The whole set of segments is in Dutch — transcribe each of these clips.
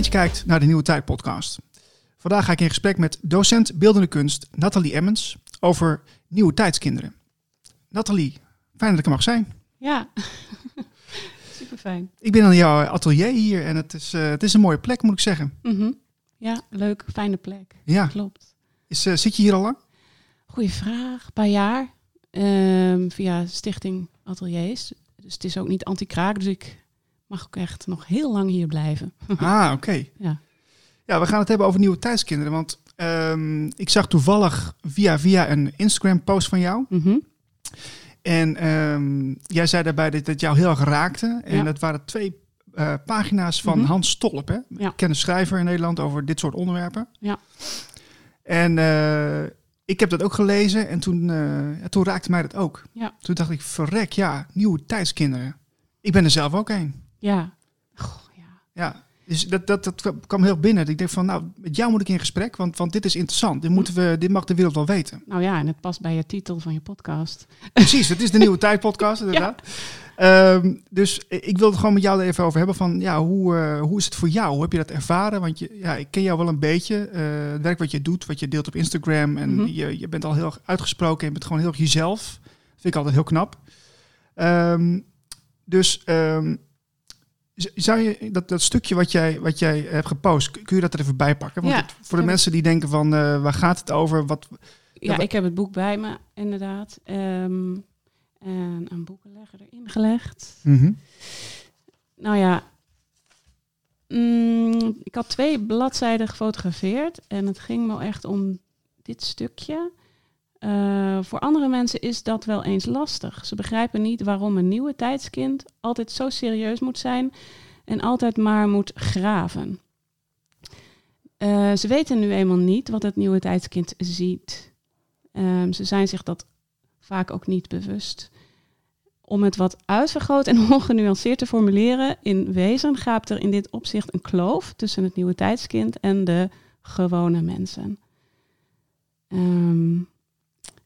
Dat je kijkt naar de Nieuwe Tijd podcast. Vandaag ga ik in gesprek met docent beeldende kunst Nathalie Emmens over nieuwe tijdskinderen. Nathalie, fijn dat ik er mag zijn. Ja, super fijn. Ik ben aan jouw atelier hier en het is, eh, het is een mooie plek, moet ik zeggen. Mhm. Ja, leuk, fijne plek. Ja, Klopt. is, eh, zit je hier al lang? Goeie vraag. Een paar jaar ehm, via Stichting Ateliers. Dus het is ook niet anti-kraak, dus ik mag ook echt nog heel lang hier blijven. Ah, oké. Ja. Ja, we gaan het hebben over nieuwe tijdskinderen. Want ehm, ik zag toevallig via, via een Instagram-post van jou. Mhm. En ehm, jij zei daarbij dat het jou heel erg raakte. En Ja. dat waren twee eh, pagina's van Mhm. Hans Stolp. Hè? Ja. Schrijver in Nederland over dit soort onderwerpen. Ja. En eh, ik heb dat ook gelezen en toen, eh, toen raakte mij dat ook. Ja. Toen dacht ik, verrek, ja, nieuwe tijdskinderen. Ik ben er zelf ook een. Ja. Goh, ja. Ja. Dus dat, dat, dat kwam heel binnen. Ik denk van, nou, met jou moet ik in gesprek, want, want dit is interessant. Dit, moeten we, dit mag de wereld wel weten. Nou ja, en het past bij je titel van je podcast. Precies, het is de Nieuwe Tijd podcast, inderdaad. Ehm, dus ik wil het gewoon met jou er even over hebben van, ja, hoe, eh, hoe is het voor jou? Hoe heb je dat ervaren? Want je, ja, ik ken jou wel een beetje. eh, het werk wat je doet, wat je deelt op Instagram. En Mhm. je, je bent al heel erg uitgesproken. Je bent gewoon heel erg jezelf. Dat vind ik altijd heel knap. Ehm, dus ehm, z- zou je dat, dat stukje wat jij, wat jij hebt gepost, kun je dat er even bij pakken? Want Ja, het- voor de mensen die denken van, eh, waar gaat het over? Wat, Ja, ik heb het boek bij me, inderdaad. Ehm, en een boekenlegger erin gelegd. Mhm. Nou ja, mm, ik had twee bladzijden gefotografeerd en het ging me echt om dit stukje. Eh, voor andere mensen is dat wel eens lastig. Ze begrijpen niet waarom een nieuwe tijdskind altijd zo serieus moet zijn en altijd maar moet graven. Eh, ze weten nu eenmaal niet wat het nieuwe tijdskind ziet. Ehm, ze zijn zich dat vaak ook niet bewust. Om het wat uitvergroot en ongenuanceerd te formuleren, in wezen gaapt er in dit opzicht een kloof tussen het nieuwe tijdskind en de gewone mensen. Ehm,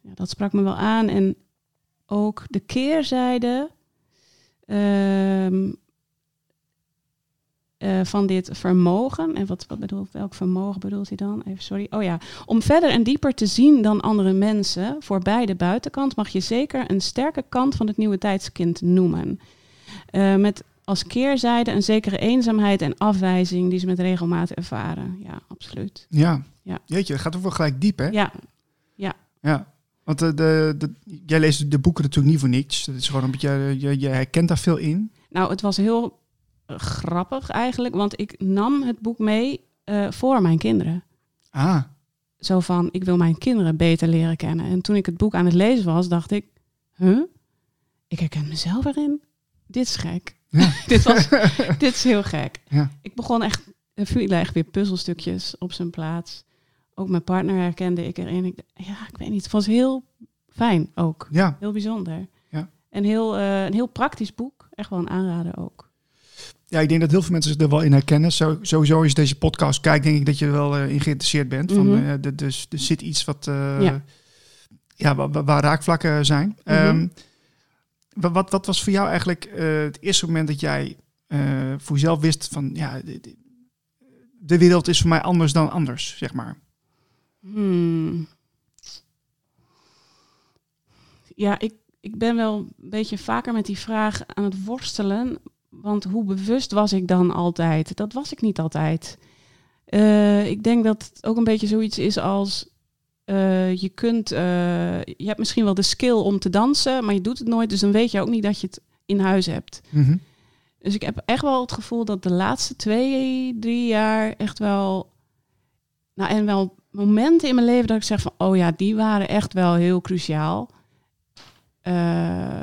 ja, dat sprak me wel aan. En ook de keerzijde ehm, eh, van dit vermogen. En wat, wat bedoelt, welk vermogen bedoelt hij dan? Even sorry. Oh ja. Om verder en dieper te zien dan andere mensen, voorbij de buitenkant, mag je zeker een sterke kant van het nieuwe tijdskind noemen. Eh, met als keerzijde een zekere eenzaamheid en afwijzing die ze met regelmaat ervaren. Ja, absoluut. Ja. Ja. Jeetje, dat gaat ook wel gelijk diep, hè? Ja, Ja. Want de, de, de, jij leest de boeken natuurlijk niet voor niets. Dat is gewoon een beetje, eh, je, je herkent daar veel in. nou, het was heel eh, grappig eigenlijk, want ik nam het boek mee eh, voor mijn kinderen. Ah, zo van, ik wil mijn kinderen beter leren kennen. En toen ik het boek aan het lezen was, dacht ik, huh? Ik herken mezelf erin. Dit is gek. Ja. dit, was, dit is heel gek. Ja. Ik begon echt, er vielen echt weer puzzelstukjes op zijn plaats. Ook mijn partner herkende ik erin. Ik, dacht, ja, ik weet niet, het was heel fijn ook. ja. Heel bijzonder. Ja. En heel, eh, een heel praktisch boek. Echt wel een aanrader ook. ja, ik denk dat heel veel mensen zich er wel in herkennen. Zo, sowieso als je deze podcast kijkt, denk ik dat je er wel eh, in geïnteresseerd bent. Van, eh, de- dus er zit iets wat, Ja. ja. wa- wa- waar, raakvlakken zijn. Mhm. Ehm, wa- wat, wat was voor jou eigenlijk het eerste moment dat jij voor jezelf wist van, ja, de wereld is voor mij anders dan anders, zeg maar. Hmm. Ja, ik, ik ben wel een beetje vaker met die vraag aan het worstelen. Want hoe bewust was ik dan altijd? Dat was ik niet altijd. Eh, ik denk dat het ook een beetje zoiets is als... eh, je kunt... eh, je hebt misschien wel de skill om te dansen, maar je doet het nooit. Dus dan weet je ook niet dat je het in huis hebt. Mhm. Dus ik heb echt wel het gevoel dat de laatste twee, drie jaar echt wel. Nou, en wel momenten in mijn leven dat ik zeg van, oh ja, die waren echt wel heel cruciaal. Eh,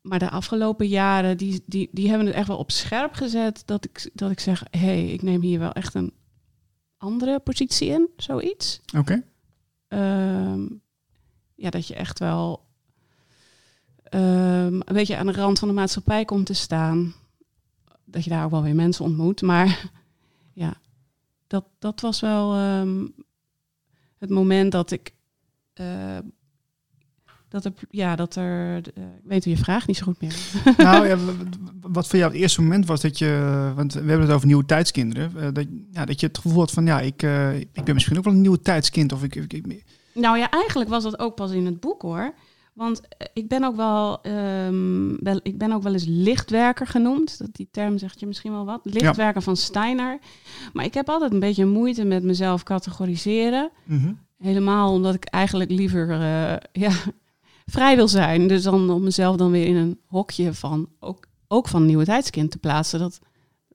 maar de afgelopen jaren, die, die, die hebben het echt wel op scherp gezet. Dat ik, dat ik zeg, hé, hey, ik neem hier wel echt een andere positie in, zoiets. Oké. Ehm, ja, dat je echt wel ehm, een beetje aan de rand van de maatschappij komt te staan. Dat je daar ook wel weer mensen ontmoet. Maar ja, dat, dat was wel ehm, het moment dat ik. eh, dat er, ja, dat er. eh, ik weet je vraag niet zo goed meer. Nou ja, wat voor jou het eerste moment was dat je, want we hebben het over nieuwe tijdskinderen, uh, dat, ja, dat je het gevoel had van ja, ik, ik ben misschien ook wel een nieuwe tijdskind. Of ik, ik, ik, Nou ja, eigenlijk was dat ook pas in het boek hoor. Want ik ben ook wel, um, wel, ik ben ook wel eens lichtwerker genoemd. Dat, die term zegt je misschien wel wat. Lichtwerker ja. van Steiner. Maar ik heb altijd een beetje moeite met mezelf categoriseren. Mm -hmm. Helemaal omdat ik eigenlijk liever uh, ja, vrij wil zijn. Dus dan om mezelf dan weer in een hokje van ook, ook van nieuwe tijdskind te plaatsen. Dat,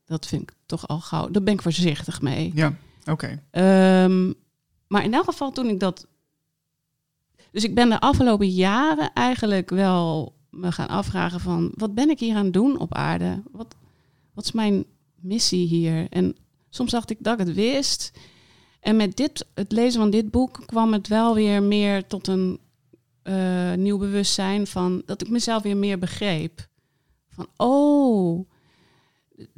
dat vind ik toch al gauw. Daar ben ik voorzichtig mee. Ja, oké. Okay. Um, maar in elk geval toen ik dat. Dus ik ben de afgelopen jaren eigenlijk wel me gaan afvragen van wat ben ik hier aan het doen op aarde? Wat, wat is mijn missie hier? En soms dacht ik dat ik het wist. En met dit, het lezen van dit boek kwam het wel weer meer tot een uh, nieuw bewustzijn van dat ik mezelf weer meer begreep. Van oh,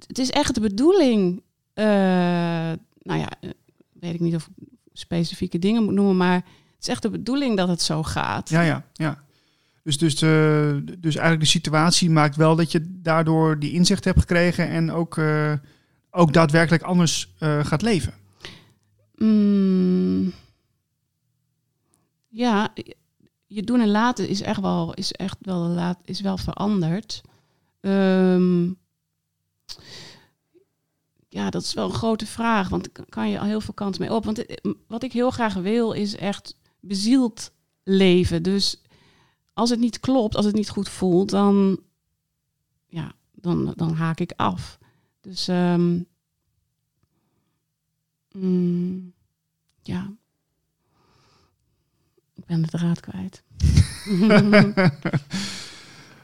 het is echt de bedoeling. Uh, nou ja, weet ik niet of ik specifieke dingen moet noemen, maar het is echt de bedoeling dat het zo gaat. Ja, ja, ja. Dus, dus, uh, dus eigenlijk de situatie maakt wel dat je daardoor die inzicht hebt gekregen en ook, uh, ook daadwerkelijk anders uh, gaat leven. Mm, ja, je doen en laten is echt wel, is echt wel, laat, is wel veranderd. Um, ja, dat is wel een grote vraag, want daar kan je al heel veel kanten mee op. Want wat ik heel graag wil, is echt bezield leven. Dus als het niet klopt, als het niet goed voelt, dan, ja, dan, dan haak ik af. Dus um, mm, ja, ik ben de draad kwijt.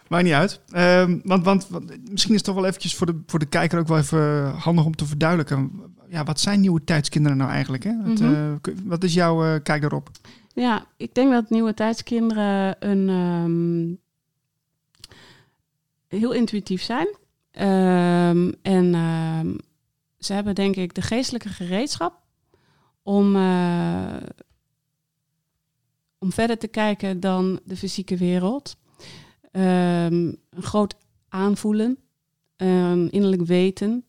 Maakt niet uit. Um, want, want, want, misschien is het toch wel eventjes voor de, voor de kijker ook wel even handig om te verduidelijken. Ja, wat zijn nieuwe tijdskinderen nou eigenlijk? Hè? Wat, mm -hmm. uh, wat is jouw uh, kijk daarop? Ja, ik denk dat nieuwe tijdskinderen een, um, heel intuïtief zijn. Um, en ze hebben denk ik de geestelijke gereedschap om uh, om verder te kijken dan de fysieke wereld. Een groot aanvoelen, een innerlijk weten.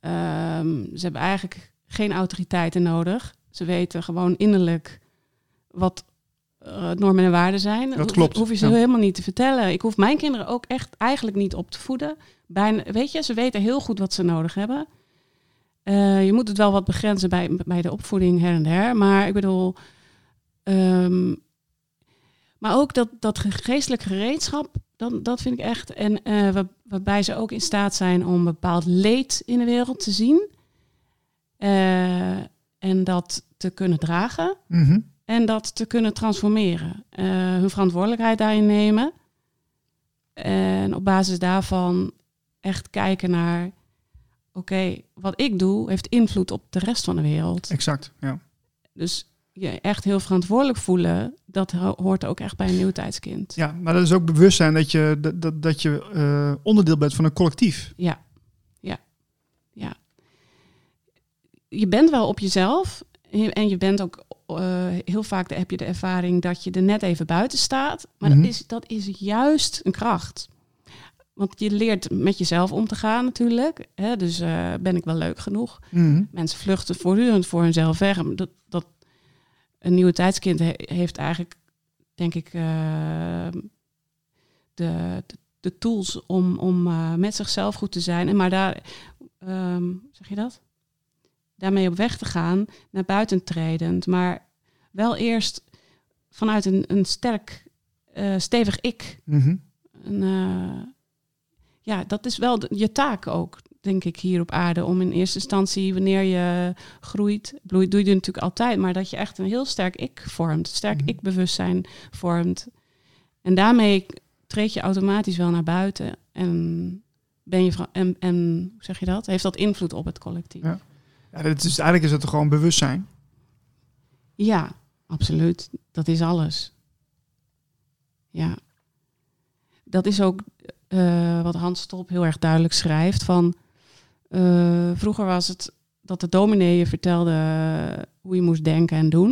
Ze hebben eigenlijk geen autoriteiten nodig. Ze weten gewoon innerlijk wat uh, normen en waarden zijn. Dat klopt. Hoef je ze ja. helemaal niet te vertellen. Ik hoef mijn kinderen ook echt eigenlijk niet op te voeden. Bijna, weet je, ze weten heel goed wat ze nodig hebben. Uh, je moet het wel wat begrenzen bij, bij de opvoeding her en der. Maar ik bedoel, um, maar ook dat, dat geestelijk gereedschap, dat, dat vind ik echt. En uh, waar, waarbij ze ook in staat zijn om bepaald leed in de wereld te zien. Uh, en dat te kunnen dragen. Mm -hmm. En dat te kunnen transformeren. Uh, hun verantwoordelijkheid daarin nemen. En op basis daarvan echt kijken naar... Oké, okay, wat ik doe heeft invloed op de rest van de wereld. Exact, ja. Dus je echt heel verantwoordelijk voelen, dat hoort ook echt bij een nieuwtijdskind. Ja, maar dat is ook bewustzijn dat je, dat, dat, dat je uh, onderdeel bent van een collectief. Ja, ja, ja. Je bent wel op jezelf en je bent ook uh, heel vaak heb je de ervaring dat je er net even buiten staat. Maar mm -hmm. dat, is, dat is juist een kracht. Want je leert met jezelf om te gaan natuurlijk. Hè? Dus uh, ben ik wel leuk genoeg? Mm -hmm. Mensen vluchten voortdurend voor hunzelf weg. Dat, dat een nieuwe tijdskind he heeft eigenlijk, denk ik, uh, de, de, de, tools om, om met zichzelf goed te zijn. En maar daar, um, zeg je dat? Daarmee op weg te gaan, naar buiten tredend. Maar wel eerst vanuit een, een sterk, uh, stevig ik. Mm -hmm. een, ja, dat is wel de, je taak ook denk ik, hier op aarde. Om in eerste instantie, wanneer je groeit, bloeit, doe je natuurlijk altijd, maar dat je echt een heel sterk ik vormt, sterk mm. ik-bewustzijn vormt. En daarmee treed je automatisch wel naar buiten en ben je en, en hoe zeg je dat? Heeft dat invloed op het collectief? Ja. Ja is, eigenlijk is het gewoon bewustzijn? Ja, absoluut. Dat is alles. Ja. Dat is ook uh, wat Hans Stolp heel erg duidelijk schrijft van uh, vroeger was het dat de dominee je vertelde hoe je moest denken en doen.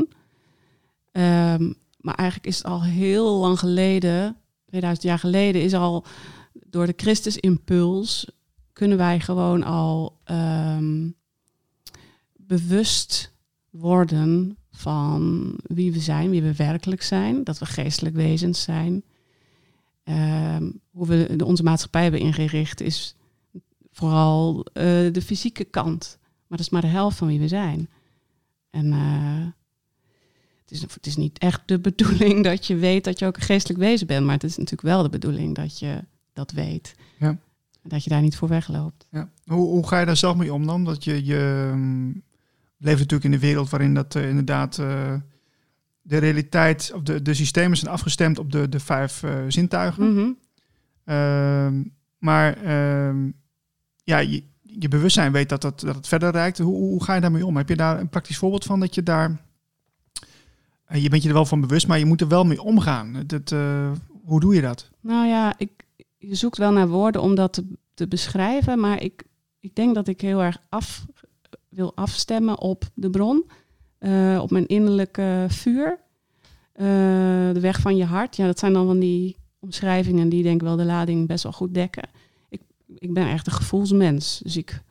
Um, maar eigenlijk is het al heel lang geleden, 2000 jaar geleden, is al door de Christus-impuls kunnen wij gewoon al ehm, bewust worden van wie we zijn, wie we werkelijk zijn, dat we geestelijk wezens zijn. Ehm, hoe we de, onze maatschappij hebben ingericht is vooral eh, de fysieke kant. Maar dat is maar de helft van wie we zijn. En uh, het, is, het is niet echt de bedoeling dat je weet dat je ook een geestelijk wezen bent. Maar het is natuurlijk wel de bedoeling dat je dat weet. Ja. Dat je daar niet voor wegloopt. Ja. Hoe, hoe ga je daar zelf mee om dan? Dat je, je um, leeft natuurlijk in een wereld waarin dat uh, inderdaad uh, de realiteit of de, de systemen zijn afgestemd op de, de vijf uh, zintuigen. Mm -hmm. uh, maar um, ja, je, je bewustzijn weet dat, dat, dat het verder reikt. Hoe, hoe ga je daarmee om? Heb je daar een praktisch voorbeeld van dat je daar. je bent je er wel van bewust, maar je moet er wel mee omgaan. Dat, hoe doe je dat? Nou ja, ik, je zoekt wel naar woorden om dat te, te beschrijven, maar ik, ik denk dat ik heel erg af wil afstemmen op de bron, uh, op mijn innerlijke vuur, uh, de weg van je hart. Ja, dat zijn dan van die omschrijvingen die denk ik wel de lading best wel goed dekken. Ik, ik ben echt een gevoelsmens, dus ik,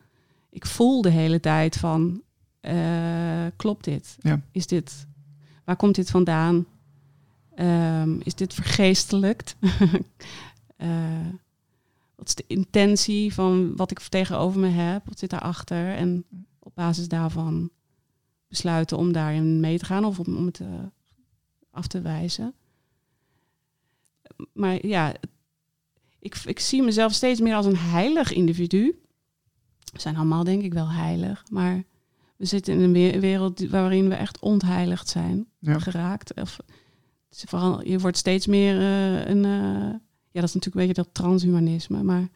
ik voel de hele tijd van, uh, klopt dit? Ja. Is dit, waar komt dit vandaan? Um, is dit vergeestelijkt? Wat is de intentie van wat ik tegenover me heb? Wat zit daarachter? En op basis daarvan besluiten om daarin mee te gaan of om, om het uh, af te wijzen. Maar ja, ik, ik zie mezelf steeds meer als een heilig individu. We zijn allemaal denk ik wel heilig, maar we zitten in een wereld waarin we echt ontheiligd zijn ja. geraakt. Of, vooral, je wordt steeds meer uh, een uh, ja, dat is natuurlijk een beetje dat transhumanisme, maar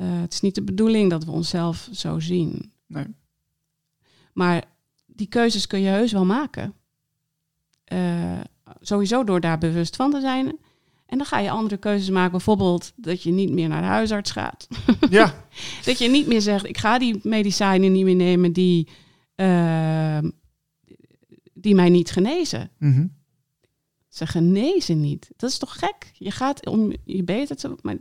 uh, het is niet de bedoeling dat we onszelf zo zien. Nee. Maar die keuzes kun je heus wel maken. Uh, sowieso door daar bewust van te zijn. En dan ga je andere keuzes maken. Bijvoorbeeld dat je niet meer naar de huisarts gaat. Ja. dat je niet meer zegt, ik ga die medicijnen niet meer nemen die, uh, die mij niet genezen. Mm -hmm. Ze genezen niet. Dat is toch gek? Je gaat om je beter te... Maar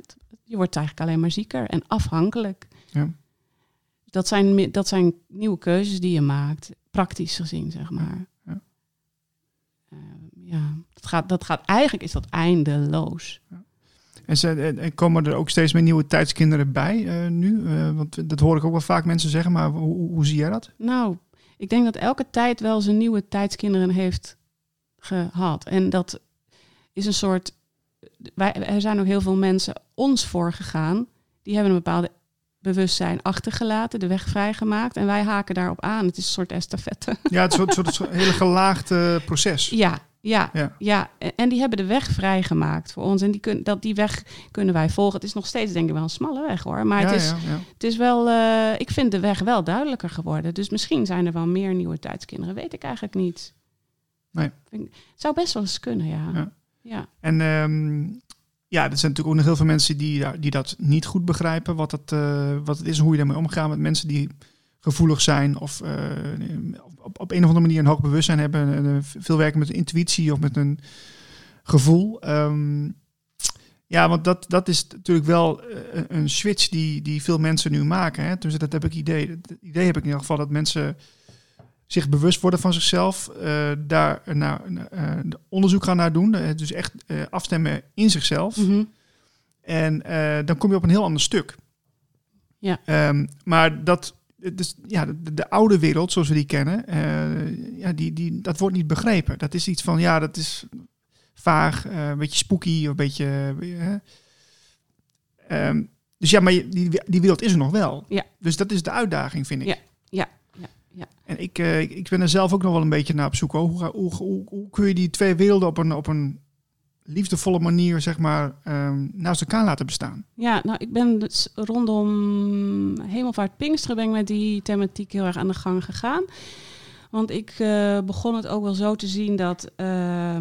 je wordt eigenlijk alleen maar zieker en afhankelijk. Ja. Dat, zijn, dat zijn nieuwe keuzes die je maakt, praktisch gezien, zeg maar. Ja, uh, ja. Dat, gaat, dat gaat... Eigenlijk is dat eindeloos. Ja. En, ze, en, komen er ook steeds meer nieuwe tijdskinderen bij uh, nu? Uh, want dat hoor ik ook wel vaak mensen zeggen, maar hoe, hoe zie jij dat? Nou, ik denk dat elke tijd wel zijn nieuwe tijdskinderen heeft gehad. En dat is een soort. Wij, er zijn ook heel veel mensen ons voorgegaan. Die hebben een bepaalde bewustzijn achtergelaten, de weg vrijgemaakt. En wij haken daarop aan. Het is een soort estafette. Ja, het is een soort, soort hele gelaagde proces. Ja, ja, ja, ja. En die hebben de weg vrijgemaakt voor ons. En die, kun, dat, die weg kunnen wij volgen. Het is nog steeds denk ik wel een smalle weg hoor. Maar ja, het, is, ja. het is wel, uh, ik vind de weg wel duidelijker geworden. Dus misschien zijn er wel meer nieuwe tijdskinderen. Weet ik eigenlijk niet. Nee. Het zou best wel eens kunnen, ja. Ja. En um, ja, er zijn natuurlijk ook nog heel veel mensen die, die dat niet goed begrijpen. Wat het, uh, wat het is en hoe je daarmee omgaat met mensen die gevoelig zijn of uh, op, op een of andere manier een hoog bewustzijn hebben. En, uh, veel werken met een intuïtie of met een gevoel. Um, ja, want dat, dat is natuurlijk wel een, een switch die, die veel mensen nu maken. Hè? Dus dat heb ik idee. Het idee heb ik in ieder geval dat mensen zich bewust worden van zichzelf, uh, daar naar, uh, onderzoek gaan naar doen. Uh, dus echt afstemmen in zichzelf. Mm -hmm. En dan kom je op een heel ander stuk. Ja. Um, maar dat, dus, ja, de, de, oude wereld, zoals we die kennen, ja, die, die, dat wordt niet begrepen. Dat is iets van, ja, dat is vaag, een beetje spooky, een beetje... Um, dus ja, maar die, die wereld is er nog wel. Ja. Dus dat is de uitdaging, vind ik. Ja. En ik, uh, ik ben er zelf ook nog wel een beetje naar op zoek. Hoe, hoe, hoe, kun je die twee werelden op een, op een liefdevolle manier, zeg maar, um, naast elkaar laten bestaan? Ja, nou, ik ben dus rondom Hemelvaart Pinksteren ben ik met die thematiek heel erg aan de gang gegaan. Want ik uh, begon het ook wel zo te zien dat uh,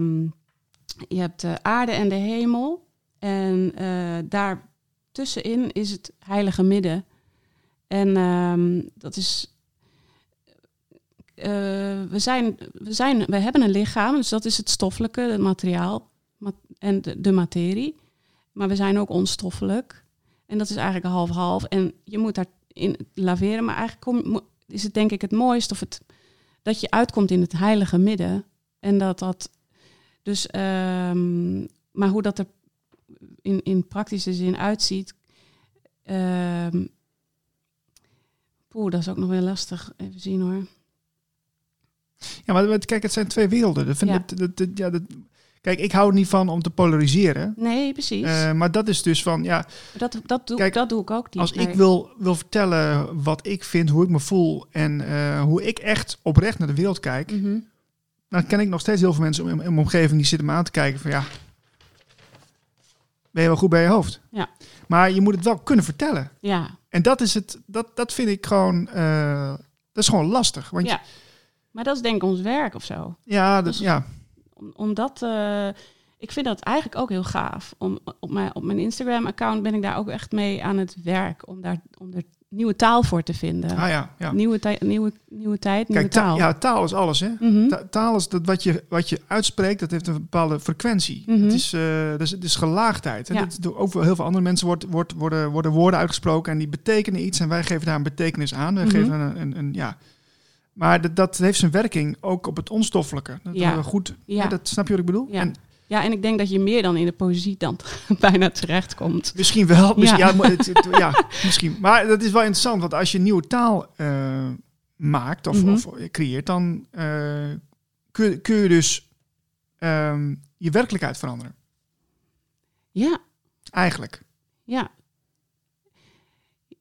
je hebt de aarde en de hemel. En uh, daar tussenin is het heilige midden. En um, dat is we, zijn, we, zijn, we hebben een lichaam, dus dat is het stoffelijke, het materiaal en de, materie. maar we zijn ook onstoffelijk. En dat is eigenlijk half-half. En je moet daarin laveren. Maar eigenlijk is het denk ik het mooist of het, dat je uitkomt in het heilige midden. En dat dat. Dus, ehm, maar hoe dat er in, in praktische zin uitziet. ehm Poeh, dat is ook nog weer lastig. Even zien hoor. Ja, maar kijk, het zijn twee werelden. Dat vind, Ja. dat, dat, dat- ja, dat, kijk, ik hou er niet van om te polariseren. Nee, precies. Eh, maar dat is dus van, ja, dat, dat, doe, kijk, dat doe ik ook niet. als Nee. ik wil, wil vertellen wat ik vind, hoe ik me voel en eh, hoe ik echt oprecht naar de wereld kijk, Mhm. dan ken ik nog steeds heel veel mensen in, in mijn omgeving die zitten me aan te kijken van, ja, ben je wel goed bij je hoofd? Ja. Maar je moet het wel kunnen vertellen. Ja, En dat is het, dat, dat vind ik gewoon, eh, dat is gewoon lastig. Want Ja. Maar dat is denk ik ons werk of zo. ja, dat, Dus- ja, Om, omdat, eh, ik vind dat eigenlijk ook heel gaaf. Om, op, mijn, op mijn Instagram-account ben ik daar ook echt mee aan het werk. Om daar om er nieuwe taal voor te vinden. ah, ja, ja. Nieuwe, tij- nieuwe, nieuwe tijd, nieuwe Kijk, ta- taal. ja, taal is alles, hè? Mhm. Ta- taal is dat wat je, wat je uitspreekt, dat heeft een bepaalde frequentie. Mhm. Het, is, dus, het is gelaagdheid. En Ja. dit, door over heel veel andere mensen wordt, wordt, worden, worden woorden uitgesproken en die betekenen iets en wij geven daar een betekenis aan. We Mhm. geven een, een, een- ja. Maar dat, dat heeft zijn werking ook op het onstoffelijke. Dat Ja. goed, Ja. dat snap je wat ik bedoel? Ja. En ja, en ik denk dat je meer dan in de poëzie dan bijna terechtkomt. misschien wel, misschien, ja. Ja. maar het- het- ja, misschien. Maar dat is wel interessant, want als je nieuwe taal eh, maakt of, Mhm. of creëert, dan eh, kun, je- kun je dus ehm, je werkelijkheid veranderen. Ja, Eigenlijk. ja.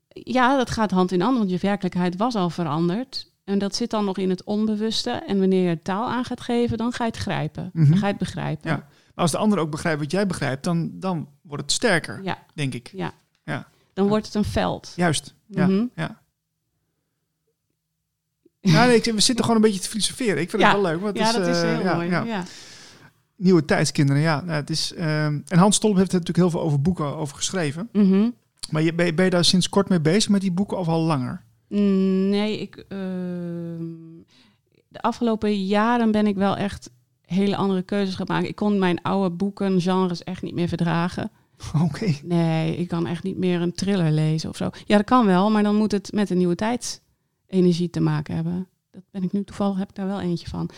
Ja, dat gaat hand in hand, want je werkelijkheid was al veranderd. En dat zit dan nog in het onbewuste. En wanneer je taal aan gaat geven, dan ga je het grijpen. Mhm. Dan ga je het begrijpen. Ja. Maar als de ander ook begrijpt wat jij begrijpt, dan, dan wordt het sterker, ja. denk ik. ja. Ja. Dan wordt het een veld. Juist. Ja. Mhm. ja. Ja, nee, ik, we zitten gewoon een beetje te filosoferen. Ik vind het wel leuk. Want Ja, dat is eh, heel mooi. Nieuwe tijdskinderen, ja. Nou, het is, ehm, en Hans Stolp heeft er natuurlijk heel veel over boeken over geschreven. Mhm. Maar je, ben, je, ben je daar sinds kort mee bezig met die boeken of al langer? Nee, ik, ehm, de afgelopen jaren ben ik wel echt hele andere keuzes gemaakt. Ik kon mijn oude boeken, genres echt niet meer verdragen. Oké. Nee, ik kan echt niet meer een thriller lezen of zo. Ja, dat kan wel, maar dan moet het met een nieuwe tijdsenergie te maken hebben. Dat ben ik nu toevallig, heb ik daar wel eentje van.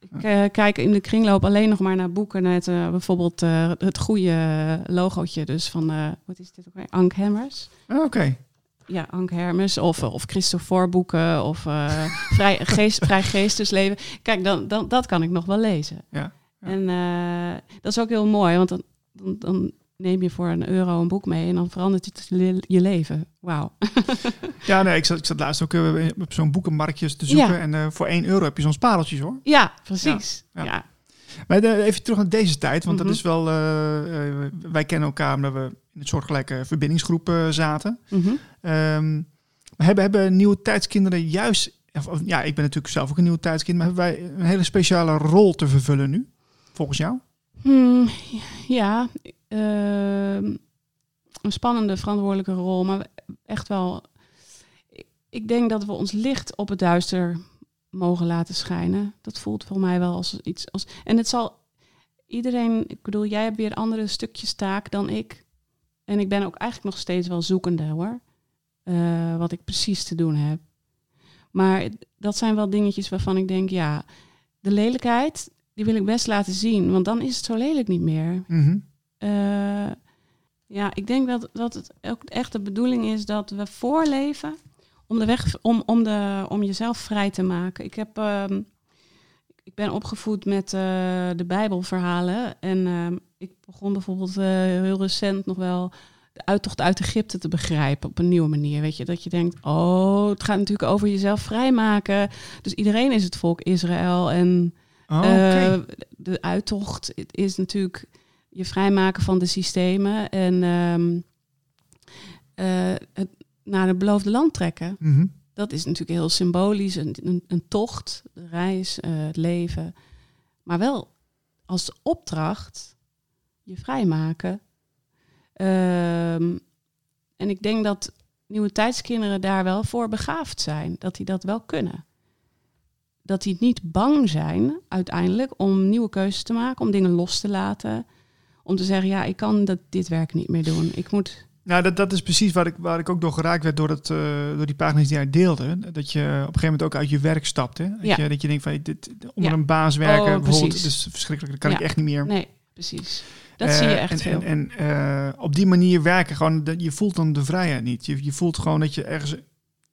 Ik eh, kijk in de kringloop alleen nog maar naar boeken met eh, bijvoorbeeld eh, het goede logootje dus van, wat is dit ook weer? Ank Hammers. Oké. Ja, Ank Hermes of, of Christopher boeken of eh, vrij, geest, vrij geestesleven. Kijk, dan, dan, dat kan ik nog wel lezen. Ja, ja. En eh, dat is ook heel mooi, want dan, dan, dan neem je voor een euro een boek mee en dan verandert het je, je leven. Wauw. Ja, nee, ik zat, ik zat laatst ook eh, op zo'n boekenmarktjes te zoeken. Ja. En eh, voor 1 euro heb je zo'n pareltjes hoor. Ja, precies. Ja. Maar eh, even terug naar deze tijd, want Mhm. dat is wel. eh, eh, wij kennen elkaar omdat we in een soortgelijke verbindingsgroep eh, zaten. We hebben, hebben nieuwe tijdskinderen juist. Of, ja, ik ben natuurlijk zelf ook een nieuwe tijdskind, maar hebben wij een hele speciale rol te vervullen nu, volgens jou? Hmm, ja, ehm, een spannende verantwoordelijke rol, maar echt wel. ik- Ik denk dat we ons licht op het duister mogen laten schijnen. Dat voelt voor mij wel als iets. Als, en het zal iedereen. Ik bedoel, jij hebt weer andere stukjes taak dan ik. En ik ben ook eigenlijk nog steeds wel zoekende hoor. eh, wat ik precies te doen heb. Maar dat zijn wel dingetjes waarvan ik denk, ja, de lelijkheid, die wil ik best laten zien, want dan is het zo lelijk niet meer. Mhm. Eh, ja, ik denk dat, dat het ook echt de bedoeling is dat we voorleven om, de weg, om, om, de, om jezelf vrij te maken. Ik, heb, ehm, ik ben opgevoed met eh, de Bijbelverhalen en ehm, ik begon bijvoorbeeld eh, heel recent nog wel de uittocht uit Egypte te begrijpen op een nieuwe manier. Weet je, dat je denkt, oh, het gaat natuurlijk over jezelf vrijmaken. Dus iedereen is het volk Israël en Oh, eh, de uittocht is natuurlijk je vrijmaken van de systemen en ehm, eh, het naar het beloofde land trekken. Mhm. Dat is natuurlijk heel symbolisch, een, een, een tocht, reis, eh, het leven. Maar wel als opdracht je vrijmaken. Ehm, en ik denk dat nieuwe tijdskinderen daar wel voor begaafd zijn. Dat die dat wel kunnen. Dat die niet bang zijn uiteindelijk om nieuwe keuzes te maken, om dingen los te laten. om te zeggen, ja, ik kan dat, dit werk niet meer doen. Ik moet... Nou, dat, dat is precies waar ik, waar ik ook door geraakt werd door, het, uh, door die pagina's die hij deelde. Dat je op een gegeven moment ook uit je werk stapt. Hè? Dat, Ja. je, dat je denkt van, dit, onder Ja. een baas werken Oh, bijvoorbeeld, dat is verschrikkelijk. Dat kan Ja. ik echt niet meer. Nee, precies. Dat Eh, zie je echt en, veel. En, en eh, op die manier werken, gewoon, dat- je voelt dan de vrijheid niet. Je, je voelt gewoon dat je ergens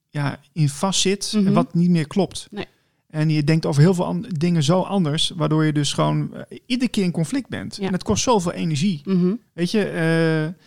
ja, in vast zit Mhm. en wat niet meer klopt. Nee. En je denkt over heel veel dingen zo anders, waardoor je dus gewoon eh, iedere keer in conflict bent. Ja. En het kost zoveel energie. Mhm. Weet je, eh,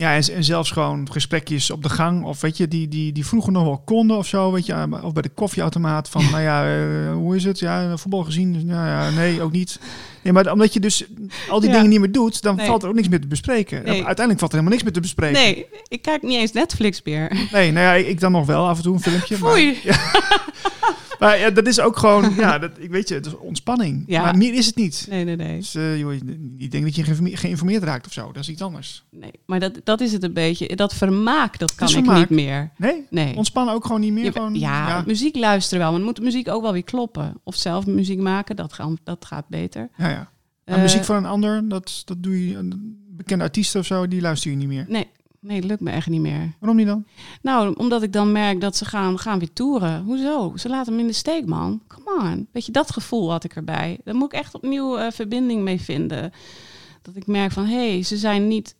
ja, en, en zelfs gewoon gesprekjes op de gang, of weet je, die, die, die vroeger nog wel konden of zo, weet je, of bij de koffieautomaat van, nou ja, eh, hoe is het? Ja, voetbal gezien? Dus, nou ja, nee, ook niet. Nee, maar omdat je dus al die Ja. dingen niet meer doet, dan Nee. valt er ook niks meer te bespreken. Nee. Uiteindelijk valt er helemaal niks meer te bespreken. Nee, ik kijk niet eens Netflix meer. Nee, nou ja, ik, dan nog wel af en toe een filmpje. Maar. maar ja, dat is ook gewoon, ja, dat, ik weet je, het is ontspanning. Ja. Maar meer is het niet. Nee, nee, nee. Dus eh, joh, ik denk dat je geïnforme- geïnformeerd raakt of zo. Dat is iets anders. nee. Maar dat, dat is het een beetje. Dat vermaak, dat kan ik vermaak. niet meer. Nee? Nee. Ontspannen ook gewoon niet meer? Ja, gewoon, ja, muziek luisteren wel. Maar moet de muziek ook wel weer kloppen. Of zelf muziek maken, dat, gaat dat gaat beter. Ja, ja. Maar Eh, muziek van een ander, dat, dat doe je, een bekende artiesten of zo, die luister je niet meer. Nee, nee, dat lukt me echt niet meer. Waarom niet dan? Nou, omdat ik dan merk dat ze gaan, gaan weer toeren. Hoezo? Ze laten hem in de steek, man. Come on. Weet je, dat gevoel had ik erbij. Daar moet ik echt opnieuw eh, verbinding mee vinden. Dat ik merk van, hé, hey, ze zijn niet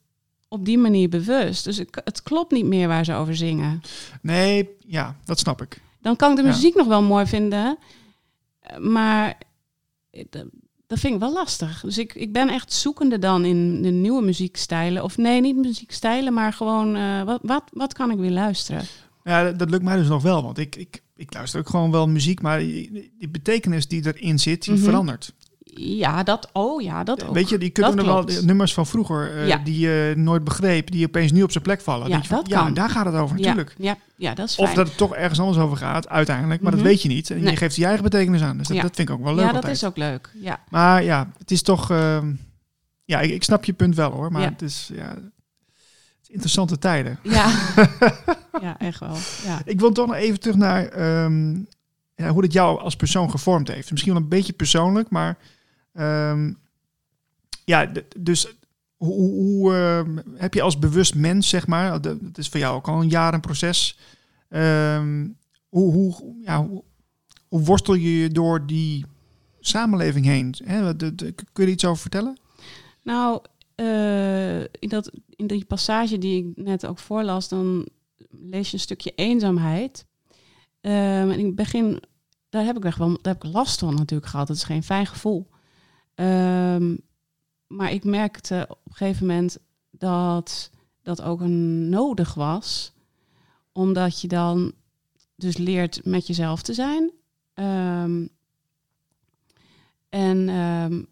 op die manier bewust. Dus ik, het klopt niet meer waar ze over zingen. Nee, ja, dat snap ik. Dan kan ik de Ja. muziek nog wel mooi vinden. Maar eh, dat- vind ik wel lastig. Dus ik, ik ben echt zoekende dan in de nieuwe muziekstijlen. Of nee, niet muziekstijlen, maar gewoon... eh, wat, wat, wat kan ik weer luisteren? Ja, dat, dat lukt mij dus nog wel, want ik, ik, ik luister ook gewoon wel muziek, maar die, die betekenis die erin zit, die Mhm. verandert. Ja, dat... Oh ja, dat ook. Weet je, die kunnen wel nummers van vroeger, eh, Ja. die je nooit begreep, die opeens nu op zijn plek vallen. Ja, Denk je van, dat ja, kan. daar gaat het over natuurlijk. Ja, ja, ja, dat is fijn. Of dat het toch ergens anders over gaat, uiteindelijk. Maar Mhm. dat weet je niet. En je geeft je eigen betekenis aan. Dus dat, vind ik ook wel leuk ja, dat altijd. is ook leuk. Ja, Maar ja, het is toch... ehm, ja, ik, ik snap je punt wel hoor. Maar het, is, ja, interessante tijden. ja. ja echt wel. Ja. Ik wil toch nog even terug naar ehm, ja, hoe het jou als persoon gevormd heeft. Misschien wel een beetje persoonlijk, maar... ehm, ja, dus hoe, hoe, ehm, heb je als bewust mens, zeg maar... dat is voor jou ook al een jaar een proces... ehm, hoe, hoe, ja, hoe, worstel je je door die samenleving heen? Kun je iets over vertellen? Nou, eh, in, dat, in die passage die ik net ook voorlas, dan lees je een stukje eenzaamheid. Ehm, en het begin, daar heb ik echt wel daar heb ik last van natuurlijk gehad. Dat is geen fijn gevoel. Ehm, maar ik merkte op een gegeven moment dat dat ook een nodig was. Omdat je dan dus leert met jezelf te zijn. Ehm, en ehm,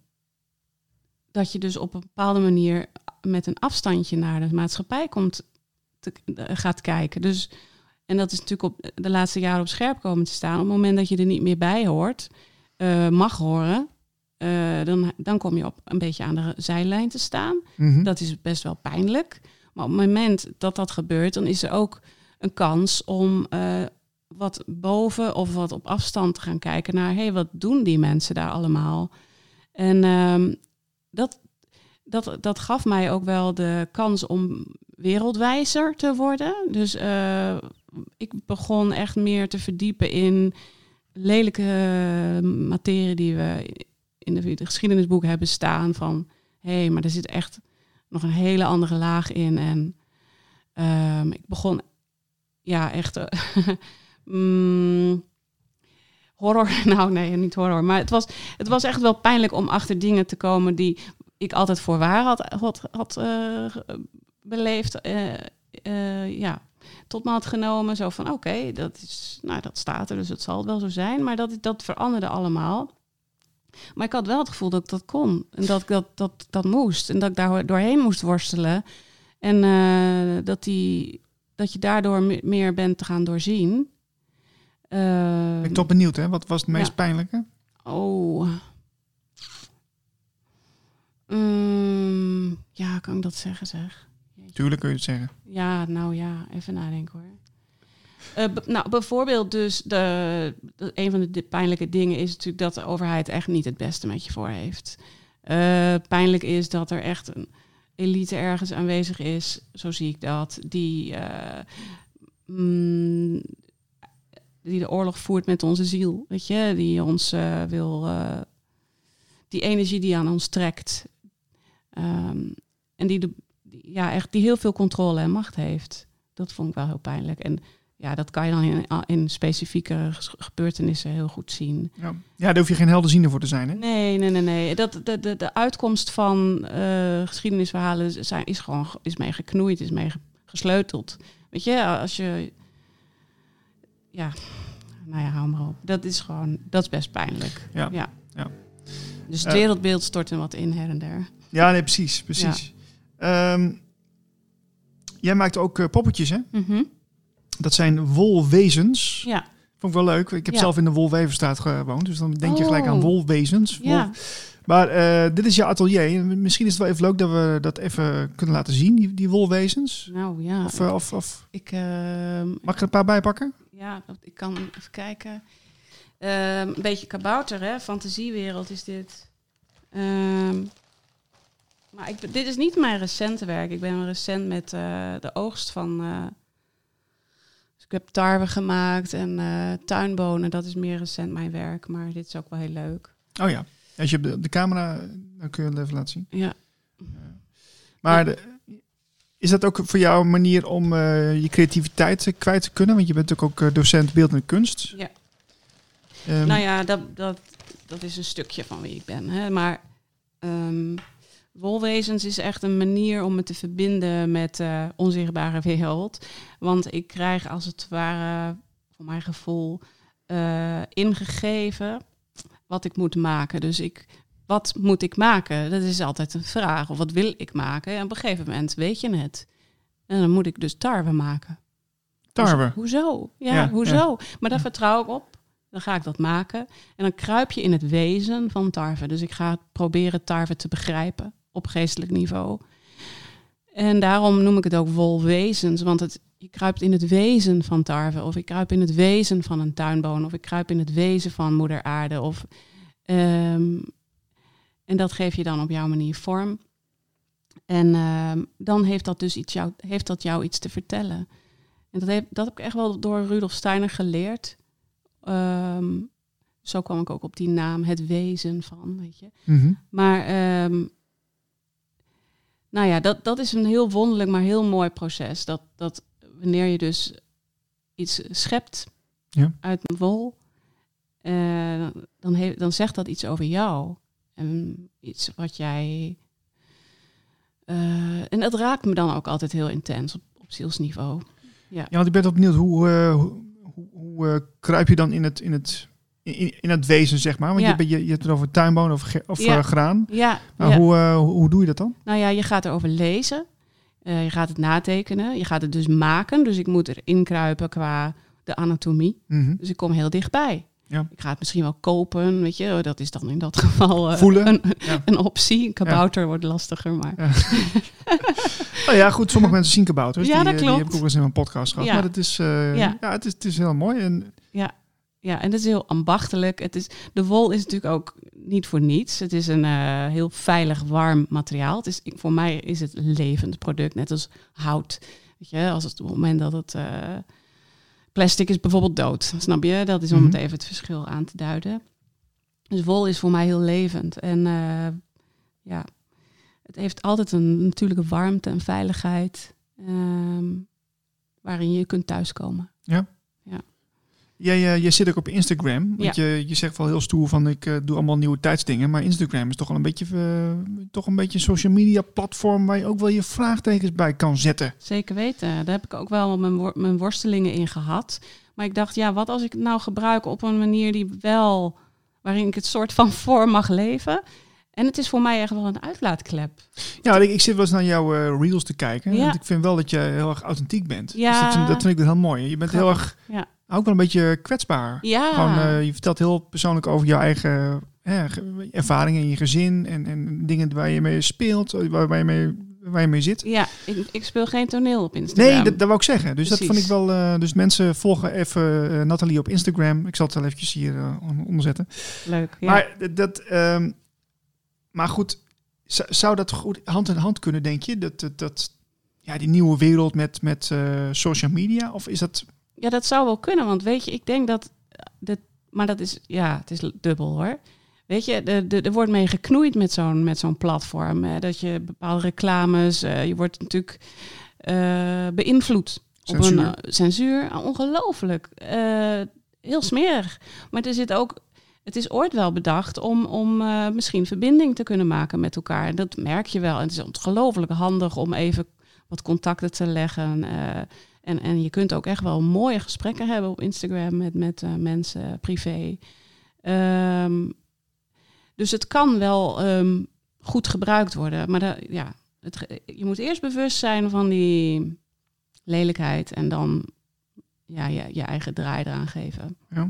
dat je dus op een bepaalde manier met een afstandje naar de maatschappij komt te, eh, gaat kijken. Dus, en dat is natuurlijk op de laatste jaren op scherp komen te staan. Op het moment dat je er niet meer bij hoort, eh, mag horen, eh, dan, dan kom je op een beetje aan de zijlijn te staan. Mhm. Dat is best wel pijnlijk. Maar op het moment dat dat gebeurt, dan is er ook een kans om eh, wat boven of wat op afstand te gaan kijken naar, hé, hey, wat doen die mensen daar allemaal? En ehm, dat, dat, dat gaf mij ook wel de kans om wereldwijzer te worden. Dus eh, ik begon echt meer te verdiepen in lelijke materie die we in de, de geschiedenisboek hebben staan van hé, hey, maar er zit echt nog een hele andere laag in. En ehm, ik begon, ja, echt eh, mm, horror. Nou, nee, niet horror. Maar het was, het was echt wel pijnlijk om achter dingen te komen die ik altijd voor waar had, had, had eh, beleefd. eh, ja, tot me had genomen. Zo van, oké, dat is, nou, dat staat er, dus het zal wel zo zijn. Maar dat, dat veranderde allemaal. Maar ik had wel het gevoel dat ik dat kon. En dat ik dat, dat, dat moest. En dat ik daar doorheen moest worstelen. En eh, dat, die, dat je daardoor me- meer bent te gaan doorzien. Eh, Ben ik toch benieuwd, hè? Wat was het meest Ja. pijnlijke? Oh. Mm, ja, kan ik dat zeggen, zeg? Tuurlijk kun je het zeggen. Ja, nou ja, even nadenken hoor. Eh, nou, bijvoorbeeld dus de, een van de pijnlijke dingen is natuurlijk dat de overheid echt niet het beste met je voor heeft. Eh, pijnlijk is dat er echt een elite ergens aanwezig is, zo zie ik dat, die, eh, mm, die de oorlog voert met onze ziel, weet je, die ons wil, die energie die aan ons trekt, Ehm, en die, de, ja, echt, die heel veel controle en macht heeft. Dat vond ik wel heel pijnlijk. En ja, dat kan je dan in, in specifieke gebeurtenissen heel goed zien. Ja. ja, daar hoef je geen helderziende voor te zijn. Hè? Nee, nee, nee, nee. Dat, de, de, de uitkomst van eh, geschiedenisverhalen zijn, is gewoon is mee geknoeid, is mee ge- gesleuteld. Weet je, als je. Ja, nou ja, hou maar op. Dat is gewoon, dat is best pijnlijk. Ja, ja. ja. Dus het Eh. wereldbeeld stort er wat in her en der. Ja, nee, precies. precies. Ehm, jij maakt ook eh, poppetjes, hè? Mhm. Dat zijn wolwezens. Ja, Vond ik wel leuk. Ik heb Ja. zelf in de Wolweverstraat gewoond, dus dan denk je gelijk aan Oh. wolwezens. ja. Maar eh, dit is je atelier. En Misschien is het wel even leuk dat we dat even kunnen laten zien, die, die wolwezens. nou ja. Of, eh, of, of ik, ehm, mag ik er een paar bij pakken? Ja, ik kan even kijken. Ehm, een beetje kabouter, hè? Fantasiewereld is dit. Ehm, maar ik, dit is niet mijn recente werk. Ik ben recent met eh, de oogst van. Eh, ik heb tarwe gemaakt en eh, tuinbonen. Dat is meer recent mijn werk. Maar dit is ook wel heel leuk. Oh ja. Als je op de, camera, dan kun je het even laten zien. Ja. Maar de- is dat ook voor jou een manier om eh, je creativiteit eh, kwijt te kunnen? Want je bent natuurlijk ook eh, docent beeldende kunst. Ja. Ehm, Nou ja, dat, dat, dat is een stukje van wie ik ben. Hè? Maar ehm, wolwezens is echt een manier om me te verbinden met de onzichtbare wereld. Want ik krijg als het ware, voor mijn gevoel, eh, ingegeven wat ik moet maken. Dus ik, wat moet ik maken? Dat is altijd een vraag. Of wat wil ik maken? En op een gegeven moment weet je het. En dan moet ik dus tarwe maken. Tarwe. Hoezo? Ja, Ja, hoezo? Maar daar vertrouw ik op. Dan ga ik dat maken. En dan kruip je in het wezen van tarwe. Dus ik ga proberen tarwe te begrijpen op geestelijk niveau. En daarom noem ik het ook wolwezens. Want het, je kruipt in het wezen van tarwe. Of ik kruip in het wezen van een tuinboon. Of ik kruip in het wezen van moeder aarde. Of, ehm, en dat geef je dan op jouw manier vorm. En ehm, dan heeft dat dus iets jou, heeft dat jou iets te vertellen. En dat heb, dat heb ik echt wel door Rudolf Steiner geleerd. Ehm, zo kwam ik ook op die naam, het wezen van, weet je. Mhm. Maar ehm, nou ja, dat, dat is een heel wonderlijk, maar heel mooi proces. Dat, dat wanneer je dus iets schept Ja. uit een wol, eh, dan, he, dan zegt dat iets over jou. En iets wat jij... eh, en dat raakt me dan ook altijd heel intens op, op zielsniveau. Ja, want ik ben hoe, eh, hoe, hoe, hoe, kruip je dan in het, in het, in, in het wezen, zeg maar? Want Ja. je, je, je hebt het over tuinboon of, ge- of Ja. graan. Ja, Maar ja. hoe, eh, hoe, hoe doe je dat dan? Nou ja, je gaat erover lezen. Eh, je gaat het natekenen. Je gaat het dus maken. Dus ik moet erin kruipen qua de anatomie. Mhm. Dus ik kom heel dichtbij. Ja. Ik ga het misschien wel kopen, weet je. Dat is dan in dat geval Voelen. Een, Ja. een optie. Een kabouter wordt lastiger, maar... Nou ja, goed, sommige mensen zien kabouters. Ja, die, dat eh, Die klopt. heb ik ook eens in mijn podcast gehad. Ja. Maar het is, Ja. ja. het, is, het is heel mooi. En, Ja, en het is heel ambachtelijk. Het is, de wol is natuurlijk ook niet voor niets. Het is een eh, heel veilig, warm materiaal. Het is, voor mij is het een levend product, net als hout. Weet je, als het op het moment dat het... eh, plastic is bijvoorbeeld dood, snap je? Dat is om het Mhm. even het verschil aan te duiden. Dus wol is voor mij heel levend. En eh, ja, het heeft altijd een natuurlijke warmte en veiligheid... ehm, waarin je kunt thuiskomen. Jij, jij zit ook op Instagram. Want je, je zegt wel heel stoer van ik eh, doe allemaal nieuwe tijdsdingen. Maar Instagram is toch wel een beetje, eh, toch een beetje een social media platform waar je ook wel je vraagtekens bij kan zetten. Zeker weten. Daar heb ik ook wel mijn, wor- mijn worstelingen in gehad. Maar ik dacht, ja, wat als ik het nou gebruik op een manier die wel, waarin ik het soort van voor mag leven. En het is voor mij echt wel een uitlaatklep. Ja, ik, ik zit wel eens naar jouw eh, reels te kijken. Ja. Want ik vind wel dat je heel erg authentiek bent. Ja. Dus dat, vind, dat vind ik dus heel mooi. Je bent heel erg, Ja. Ook wel een beetje kwetsbaar. Ja, Gewoon, eh, je vertelt heel persoonlijk over jouw eigen eh, ge- ervaringen in je gezin en, en dingen waar je mee speelt, waar, waar, je, mee, waar je mee zit. ja ik, ik speel geen toneel op Instagram. Nee, dat, dat wou ik zeggen. Dus dat vond ik wel. eh, dus mensen volgen even eh, Nathalie op Instagram. Ik zal het wel eventjes hier eh, on- onderzetten. Leuk. Ja. Maar dat- ehm, maar goed, zou dat goed hand in hand kunnen, denk je? Dat, dat, dat ja, die nieuwe wereld met, met eh, social media? Of is dat... Ja, dat zou wel kunnen, want weet je, ik denk dat, dat maar dat is, ja, het is dubbel hoor. Weet je, er- er er wordt mee geknoeid met zo'n met zo'n platform. Hè, dat je bepaalde reclames, eh, je wordt natuurlijk eh, beïnvloed. Op een Censuur. eh, censuur, ongelooflijk. Eh, heel smerig. Maar er zit ook, het is ooit wel bedacht om, om eh, misschien verbinding te kunnen maken met elkaar. En dat merk je wel. En het is ongelooflijk handig om even wat contacten te leggen. eh, en, en je kunt ook echt wel mooie gesprekken hebben op Instagram met, met eh, mensen privé. Ehm, dus het kan wel ehm, goed gebruikt worden. Maar ja, het, je moet eerst bewust zijn van die lelijkheid en dan ja, je, je eigen draai eraan geven. Ja,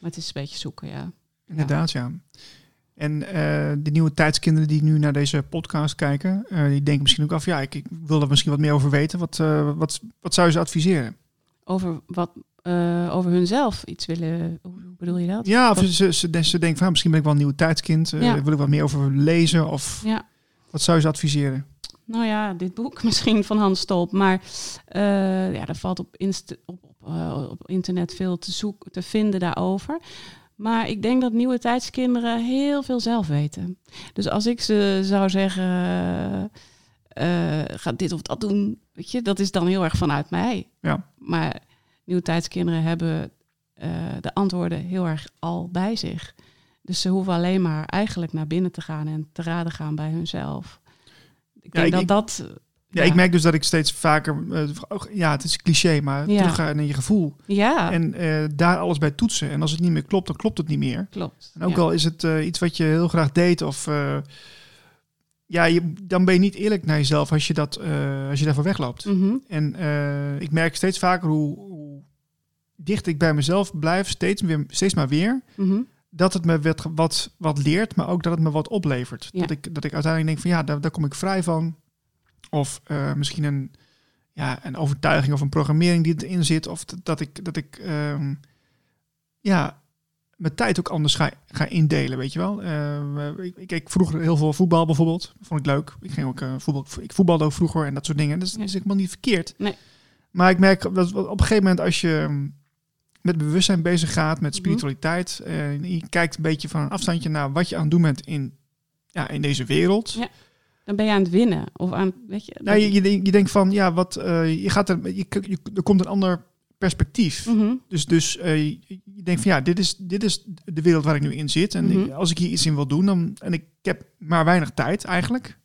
Maar het is een beetje zoeken, ja. inderdaad, ja. En eh, de nieuwe tijdskinderen die nu naar deze podcast kijken, eh, die denken misschien ook af, ja, ik, ik wil er misschien wat meer over weten. Wat, eh, wat, wat zou je ze adviseren? Over wat over hunzelf iets willen. Hoe bedoel je dat? Ja, of ze, ze, ze denken van, misschien ben ik wel een nieuw tijdskind. Ja. Wil ik wat meer over lezen? Of Ja. wat zou je ze adviseren? Nou ja, dit boek misschien van Hans Stolp. Maar ja, er valt op, inst- op, op, op internet veel te, zoeken, te vinden daarover. Maar ik denk dat nieuwe tijdskinderen heel veel zelf weten. Dus als ik ze zou zeggen, eh, ga dit of dat doen, weet je, dat is dan heel erg vanuit mij. Ja. Maar nieuwe tijdskinderen hebben eh, de antwoorden heel erg al bij zich. Dus ze hoeven alleen maar eigenlijk naar binnen te gaan en te raden gaan bij hunzelf. Ik Ja, denk ik- dat dat... Ja, ik merk dus dat ik steeds vaker, eh, ja, het is cliché, maar Ja. terugga naar je gevoel. Ja, En eh, daar alles bij toetsen. En als het niet meer klopt, dan klopt het niet meer. klopt. En ook ja. al is het eh, iets wat je heel graag deed, of ja, je, dan ben je niet eerlijk naar jezelf als je, dat, als je daarvoor wegloopt. Mhm. En ik merk steeds vaker hoe, hoe dicht ik bij mezelf blijf, steeds, weer, steeds maar weer. Mhm. Dat het me wat, wat, wat leert, maar ook dat het me wat oplevert. Ja. Dat, ik, dat ik uiteindelijk denk van ja, daar, daar kom ik vrij van. Of eh, misschien een, ja, een overtuiging of een programmering die erin zit. Of dat, ik, dat ik ehm, ja, mijn tijd ook anders ga, ga indelen, weet je wel. Eh, ik, ik keek vroeger heel veel voetbal bijvoorbeeld. Vond ik leuk. Ik ging ook eh, voetbal, ik voetbalde ook vroeger en dat soort dingen. Dus dat is helemaal niet verkeerd. Nee. Maar ik merk dat op een gegeven moment als je mm, met bewustzijn bezig gaat, met Mhm. spiritualiteit, eh, je kijkt een beetje van een afstandje naar wat je aan het doen bent in, ja, in deze wereld. Ja. Dan ben je aan het winnen. Of aan, weet je... Nou, je, je, denk- je denkt van, ja, wat, eh, je gaat er, je, je, er komt een ander perspectief. Mhm. Dus, dus eh, je, denkt van, ja, dit is, dit is de wereld waar ik nu in zit. En Mhm. ik- als ik hier iets in wil doen, dan, en ik heb maar weinig tijd eigenlijk.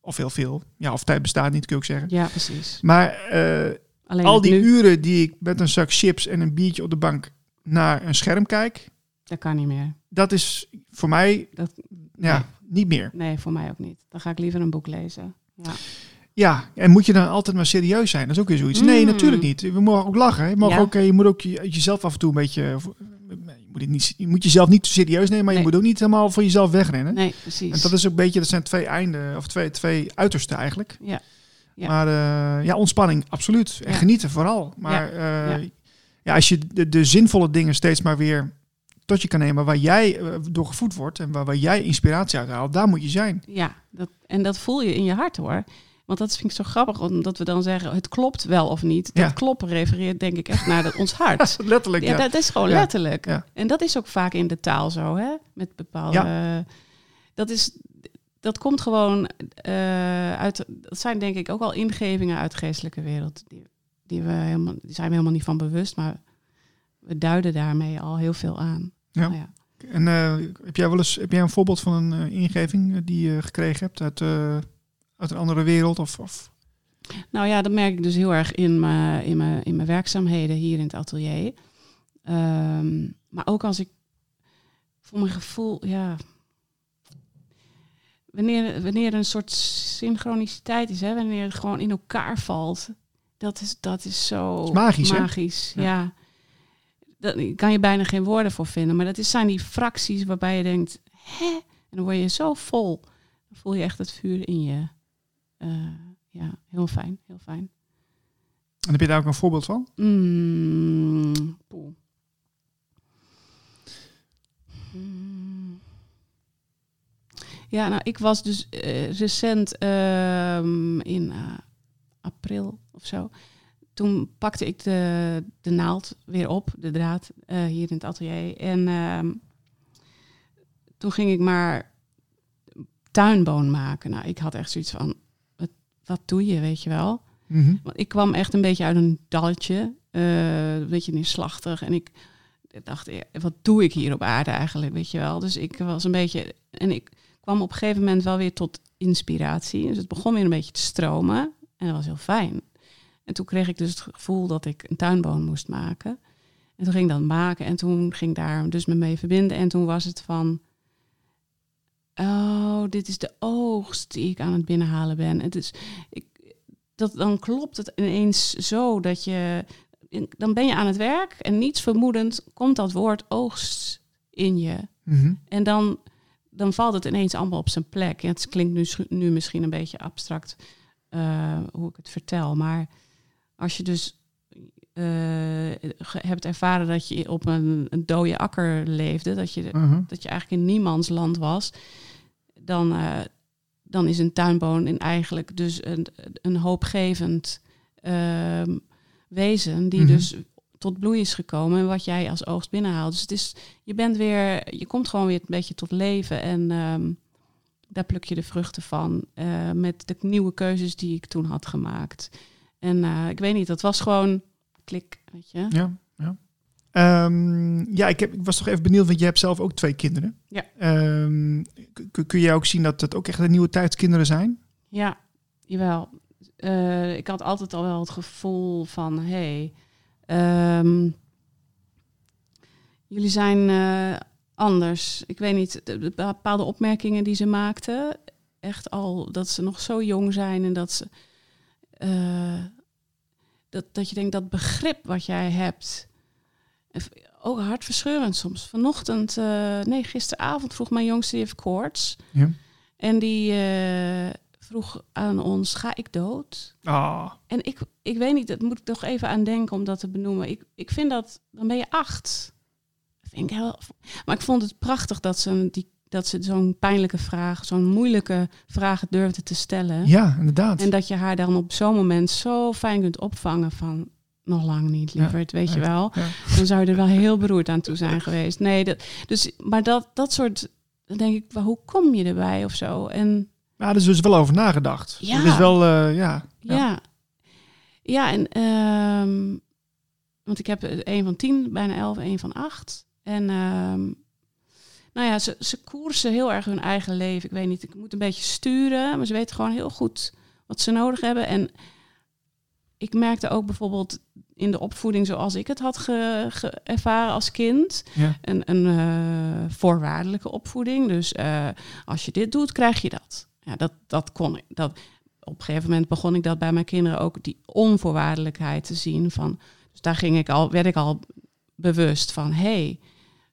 Of heel veel. Ja, of tijd bestaat niet, kun je ook zeggen. Ja, precies. Maar eh, Alleen al die nu, uren die ik met een zak chips en een biertje op de bank naar een scherm kijk, dat kan niet meer. dat is voor mij Dat, ja, nee. Niet meer. nee, voor mij ook niet. Dan ga ik liever een boek lezen. Ja. Ja, en moet je dan altijd maar serieus zijn? Dat is ook weer zoiets. Nee, Mm. natuurlijk niet. We mogen ook lachen. Je, mag Ja. ook, eh, je moet ook je- jezelf af en toe een beetje... Je moet, niet, je moet jezelf niet te serieus nemen, maar je moet ook niet helemaal voor jezelf wegrennen. Nee, precies. En dat is ook een beetje, dat zijn twee einden, of twee, twee uitersten eigenlijk. Ja. Ja. Maar eh, ja, ontspanning, absoluut. En Ja. genieten vooral. Maar eh, Ja. ja, als je de, de zinvolle dingen steeds maar weer tot je kan nemen, waar jij eh, door gevoed wordt en waar, waar jij inspiratie uit haalt, daar moet je zijn. Ja, dat, en dat voel je in je hart hoor. Want dat vind ik zo grappig, omdat we dan zeggen, het klopt wel of niet. Dat Ja. kloppen refereert denk ik echt naar de, ons hart. Letterlijk, Ja, ja. dat is gewoon Ja. letterlijk. Ja. En dat is ook vaak in de taal zo, hè? Met bepaalde. Dat, is, dat komt gewoon eh, uit. Dat zijn denk ik ook al ingevingen uit de geestelijke wereld. Die, die, we helemaal, die zijn we helemaal niet van bewust, maar we duiden daarmee al heel veel aan. Ja. Nou ja. En eh, heb jij wel eens heb jij een voorbeeld van een eh, ingeving eh, die je gekregen hebt uit, uit een andere wereld? Of, of Nou ja, dat merk ik dus heel erg in mijn, in mijn, in mijn werkzaamheden hier in het atelier. Ehm, maar ook als ik voor mijn gevoel, ja. Wanneer, wanneer er een soort synchroniciteit is, hè, wanneer het gewoon in elkaar valt, dat is, dat is zo is magisch, hè? magisch Ja. ja. Daar kan je bijna geen woorden voor vinden. Maar dat is, zijn die fracties waarbij je denkt, hè? En dan word je zo vol. Dan voel je echt het vuur in je. Eh, ja, heel fijn, heel fijn. en heb je daar ook een voorbeeld van? Mm, poeh. Mm. Ja, nou, ik was dus eh, recent ehm, in eh, april of zo. Toen pakte ik de, de naald weer op, de draad, eh, hier in het atelier. En ehm, toen ging ik maar tuinboon maken. Nou, ik had echt zoiets van, wat, wat doe je, weet je wel? Mhm. Want ik kwam echt een beetje uit een dalletje, eh, een beetje neerslachtig. En ik dacht, wat doe ik hier op aarde eigenlijk, weet je wel? Dus ik was een beetje, en ik kwam op een gegeven moment wel weer tot inspiratie. Dus het begon weer een beetje te stromen en dat was heel fijn. En toen kreeg ik dus het gevoel dat ik een tuinboom moest maken. En toen ging ik dat maken en toen ging ik daar dus me mee verbinden. En toen was het van, oh, dit is de oogst die ik aan het binnenhalen ben. Het is, ik, dat, dan klopt het ineens zo dat je, dan ben je aan het werk en niets vermoedend komt dat woord oogst in je. Mhm. En dan, dan valt het ineens allemaal op zijn plek. Ja, het klinkt nu, nu misschien een beetje abstract eh, hoe ik het vertel. Maar als je dus eh, hebt ervaren dat je op een, een dode akker leefde, dat je, Mhm. dat je eigenlijk in niemands land was, dan, eh, dan is een tuinboon in eigenlijk dus een, een hoopgevend ehm, wezen die Mhm. dus tot bloei is gekomen en wat jij als oogst binnenhaalt. Dus het is, je bent weer, je komt gewoon weer een beetje tot leven en ehm, daar pluk je de vruchten van eh, met de nieuwe keuzes die ik toen had gemaakt. En eh, ik weet niet, dat was gewoon klik, weet je. Ja, ja. Ehm, ja, ik, heb, ik was toch even benieuwd, want je hebt zelf ook twee kinderen. Ja. Ehm, kun jij ook zien dat het ook echt de nieuwe tijdskinderen zijn? Ja, jawel. Eh, ik had altijd al wel het gevoel van, hé, hey, ehm, jullie zijn eh, anders. Ik weet niet, de, de bepaalde opmerkingen die ze maakten, echt al dat ze nog zo jong zijn en dat ze, dat, dat je denkt dat begrip wat jij hebt, v- ook hartverscheurend soms. Vanochtend, eh, nee, gisteravond vroeg mijn jongste die heeft koorts. Ja. En die eh, vroeg aan ons, ga ik dood? Ah, En ik, ik weet niet, dat moet ik toch even aan denken om dat te benoemen. Ik, ik vind dat, dan ben je acht. Vind ik heel, maar ik vond het prachtig dat ze, die, dat ze zo'n pijnlijke vraag, zo'n moeilijke vraag durfde te stellen. ja, inderdaad. En dat je haar dan op zo'n moment zo fijn kunt opvangen van... Nog lang niet, Ja, lieverd, weet je wel. Ja. Dan zou je er wel heel beroerd aan toe zijn geweest. Nee, dat, dus, maar dat, dat soort... Dan denk ik, hoe kom je erbij of zo? En Ja, er is dus wel over nagedacht. Ja. Het is wel, eh, ja. Ja. Ja, en ehm, want ik heb er een van tien, bijna elf, een van acht. En ehm, nou ja, ze, ze koersen heel erg hun eigen leven. Ik weet niet, ik moet een beetje sturen, maar ze weten gewoon heel goed wat ze nodig hebben. En ik merkte ook bijvoorbeeld in de opvoeding zoals ik het had ge, ge- ervaren als kind, Ja. een, een eh, voorwaardelijke opvoeding. Dus eh, als je dit doet, krijg je dat. Ja, dat, dat kon ik. Dat, op een gegeven moment begon ik dat bij mijn kinderen ook die onvoorwaardelijkheid te zien. Van, dus daar ging ik al, werd ik al bewust van, hé, hey,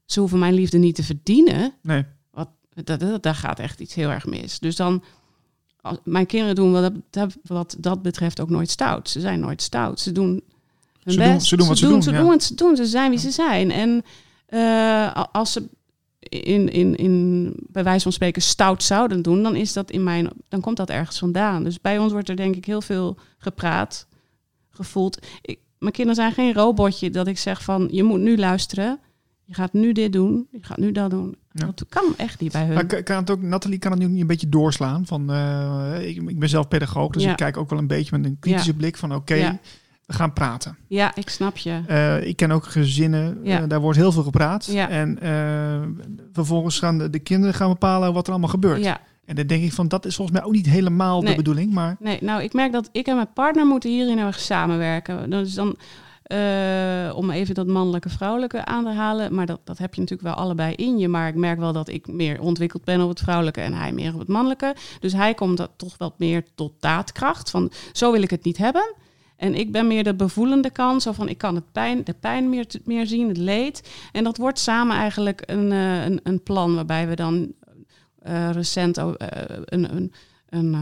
ze hoeven mijn liefde niet te verdienen. Nee. Wat, dat, dat, daar gaat echt iets heel erg mis. Dus dan, als, mijn kinderen doen wat dat, wat dat betreft ook nooit stout. Ze zijn nooit stout. Ze doen hun Ze doen- best. ze doen wat ze doen, Ze ja. doen wat ze doen. Ze zijn wie ze zijn. En eh, als ze in, in, in, bij wijze van spreken stout zouden doen, dan, is dat in mijn, dan komt dat ergens vandaan. Dus bij ons wordt er denk ik heel veel gepraat, gevoeld. Ik, mijn kinderen zijn geen robotje dat ik zeg van je moet nu luisteren. Je gaat nu dit doen, je gaat nu dat doen. Ja. Dat kan echt niet bij hun. Maar kan het ook, Nathalie kan het nu niet een beetje doorslaan. Van, eh, ik, ik ben zelf pedagoog, dus Ja. ik kijk ook wel een beetje met een kritische blik van oké, we gaan praten. Ja, ik snap je. Eh, ik ken ook gezinnen, eh, daar wordt heel veel gepraat. En vervolgens gaan de, de kinderen gaan bepalen wat er allemaal gebeurt. En dan denk ik van, dat is volgens mij ook niet helemaal de bedoeling. Maar nee, nou, ik merk dat ik en mijn partner moeten hierin heel erg samenwerken. Dus dan, eh, om even dat mannelijke vrouwelijke aan te halen, maar dat, dat heb je natuurlijk wel allebei in je. Maar ik merk wel dat ik meer ontwikkeld ben op het vrouwelijke en hij meer op het mannelijke. Dus hij komt dat toch wat meer tot daadkracht. Van zo wil ik het niet hebben. En ik ben meer de bevoelende kant, zo van ik kan het pijn, de pijn meer, meer zien, het leed. En dat wordt samen eigenlijk een, eh, een, een plan waarbij we dan eh, recent een, een, een,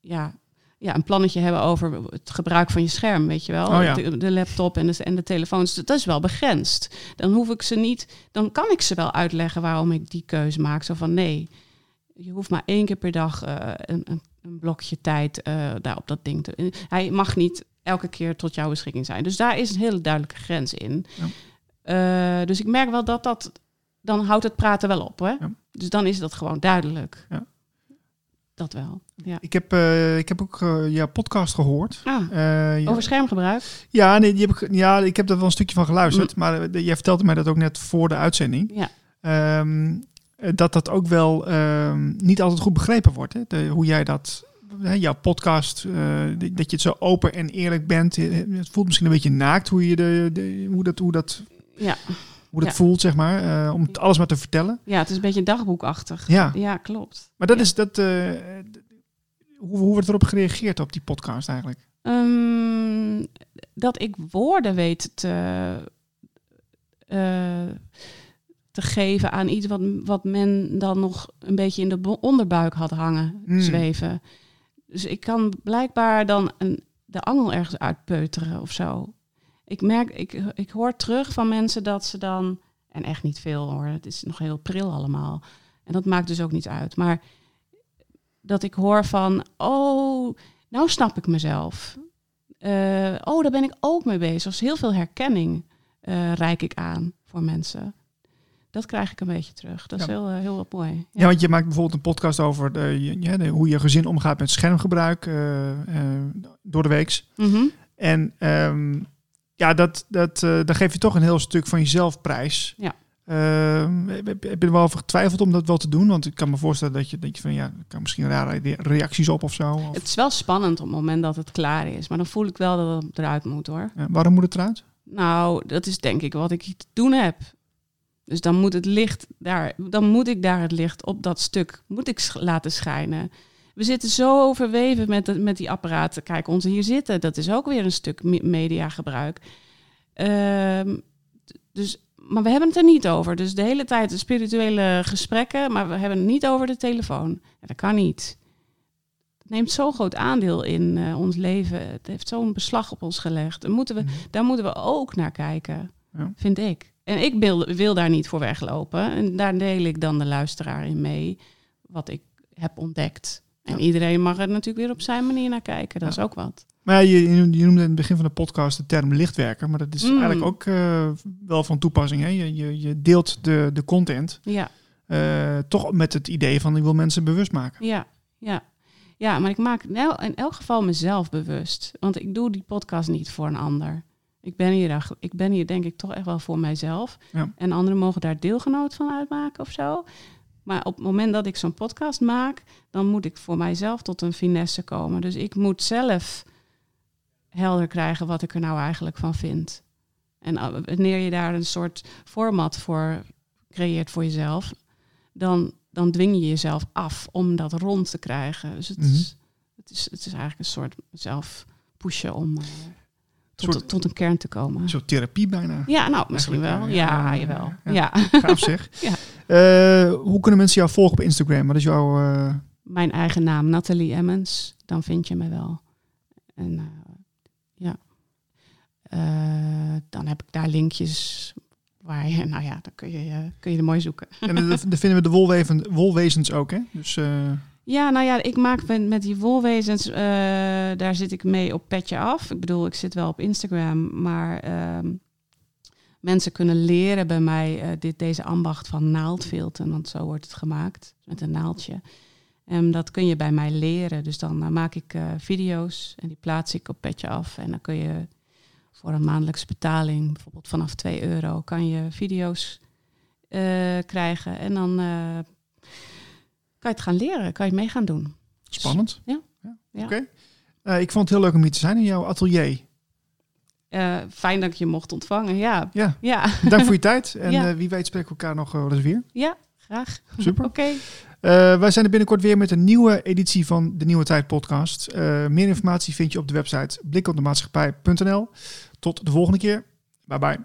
ja, ja, een plannetje hebben over het gebruik van je scherm, weet je wel. Oh ja. de, de laptop en de, en de telefoons. Dat is wel begrensd. Dan hoef ik ze niet, dan kan ik ze wel uitleggen waarom ik die keuze maak. Zo van nee, je hoeft maar één keer per dag eh, een, een, een blokje tijd eh, daar op dat ding te... Hij mag niet elke keer tot jouw beschikking zijn. Dus daar is een hele duidelijke grens in. Ja. Eh, dus ik merk wel dat dat... Dan houdt het praten wel op, hè? Ja. Dus dan is dat gewoon duidelijk. Ja. Dat wel, ja. Ik heb, eh, ik heb ook eh, jouw podcast gehoord. Ah, Eh, over schermgebruik? Ja, nee, die heb ik, ja, ik heb daar wel een stukje van geluisterd. Maar eh, jij vertelde mij dat ook net voor de uitzending. Ja. Ehm, eh, dat dat ook wel ehm, niet altijd goed begrepen wordt. Hè? De, hoe jij dat, hè, jouw podcast, dat je het zo open en eerlijk bent. Het voelt misschien een beetje naakt hoe, je de, de, hoe dat, hoe dat, Ja. Hoe dat Ja. voelt, zeg maar. eh, om het alles maar te vertellen. ja, het is een beetje dagboekachtig. Ja, Ja, klopt. maar dat Ja. is dat. eh, hoe, hoe wordt erop gereageerd op die podcast eigenlijk? Ehm, dat ik woorden weet te, eh, te geven aan iets wat, wat men dan nog een beetje in de onderbuik had hangen, Hmm. zweven. Dus ik kan blijkbaar dan een, de angel ergens uitpeuteren of zo. Ik merk, ik, ik hoor terug van mensen dat ze dan, en echt niet veel hoor, het is nog heel pril allemaal. En dat maakt dus ook niet uit. Maar dat ik hoor van, oh, nou snap ik mezelf. Eh, oh, daar ben ik ook mee bezig. Dus heel veel herkenning eh reik ik aan voor mensen. Dat krijg ik een beetje terug. Dat is Ja. heel, eh, heel mooi. Ja. want je maakt bijvoorbeeld een podcast over de, je- ja, de, hoe je gezin omgaat met schermgebruik door de weeks. Mhm. En ehm, ja, dat, dat, eh dan geef je toch een heel stuk van jezelf prijs. Ja. Ehm, heb, heb heb je er wel over getwijfeld om dat wel te doen? Want ik kan me voorstellen dat je, dat je van ja, kan misschien rare re- reacties op of zo. Of, Het is wel spannend op het moment dat het klaar is. Maar dan voel ik wel dat het eruit moet hoor. ja, waarom moet het eruit? Nou, dat is denk ik wat ik te doen heb. Dus dan moet het licht daar, dan moet ik daar het licht op dat stuk moet ik laten schijnen. We zitten zo verweven met, de- met die apparaten. Kijk, onze hier zitten, dat is ook weer een stuk me- mediagebruik. Ehm, d- dus, maar we hebben het er niet over. Dus de hele tijd de spirituele gesprekken, maar we hebben het niet over de telefoon. Ja, dat kan niet. Het neemt zo'n groot aandeel in eh, ons leven. Het heeft zo'n beslag op ons gelegd. Moeten we, daar moeten we ook naar kijken, Ja. vind ik. En ik wil, wil daar niet voor weglopen. En daar deel ik dan de luisteraar in mee, wat ik heb ontdekt. En iedereen mag er natuurlijk weer op zijn manier naar kijken. Dat is ook wat. Maar je, je noemde- in het begin van de podcast de term lichtwerker. Maar dat is Mm. eigenlijk ook eh, wel van toepassing. Hè? Je, je, je deelt de, de content Ja, eh, toch met het idee van ik wil mensen bewust maken. ja, ja. Ja, maar ik maak in el- in elk geval mezelf bewust. Want ik doe die podcast niet voor een ander. Ik ben hier, ik ben hier denk ik toch echt wel voor mijzelf. Ja. En anderen mogen daar deelgenoot van uitmaken of zo. Maar op het moment dat ik zo'n podcast maak, dan moet ik voor mijzelf tot een finesse komen. Dus ik moet zelf helder krijgen wat ik er nou eigenlijk van vind. En wanneer je daar een soort format voor creëert voor jezelf, dan, dan dwing je jezelf af om dat rond te krijgen. Dus het, Mhm. is, het, is, het is eigenlijk een soort zelf pushen om uh, tot, soort- tot een kern te komen. Een soort therapie bijna. Ja, nou, misschien wel. ja, Ja, ja, jawel. ja. Ja. Gaaf zeg. Ja. Eh, hoe kunnen mensen jou volgen op Instagram? Wat is jouw... eh, Mijn eigen naam, Nathalie Emmons. Dan vind je me wel. En eh, ja. Dan heb ik daar linkjes waar je, nou ja, dan kun je, kun je er mooi zoeken. en dan vinden we de wolweven, wolwezens ook, hè? Dus Ja, nou ja, ik maak met, met die wolwezens, eh, daar zit ik mee op petje af. Ik bedoel, ik zit wel op Instagram, maar ehm, mensen kunnen leren bij mij eh, dit, deze ambacht van naaldfilten, want zo wordt het gemaakt, met een naaldje. En dat kun je bij mij leren. Dus dan eh, maak ik video's en die plaats ik op petje af. En dan kun je voor een maandelijkse betaling, bijvoorbeeld vanaf 2 euro, kan je video's krijgen. En dan je het gaan leren, kan je mee gaan doen. spannend. Ja. ja. Ja. Oké. Eh, ik vond het heel leuk om hier te zijn in jouw atelier. Eh, fijn dat ik je mocht ontvangen. Ja, Ja, ja, dank voor je tijd. En Ja. eh, wie weet spreken we elkaar nog wel eens weer. ja graag. Super. Oké, wij zijn er binnenkort weer met een nieuwe editie van de Nieuwe Tijd podcast. Meer informatie vind je op de website blikopdemaatschappij.nl. Tot de volgende keer. Bye bye.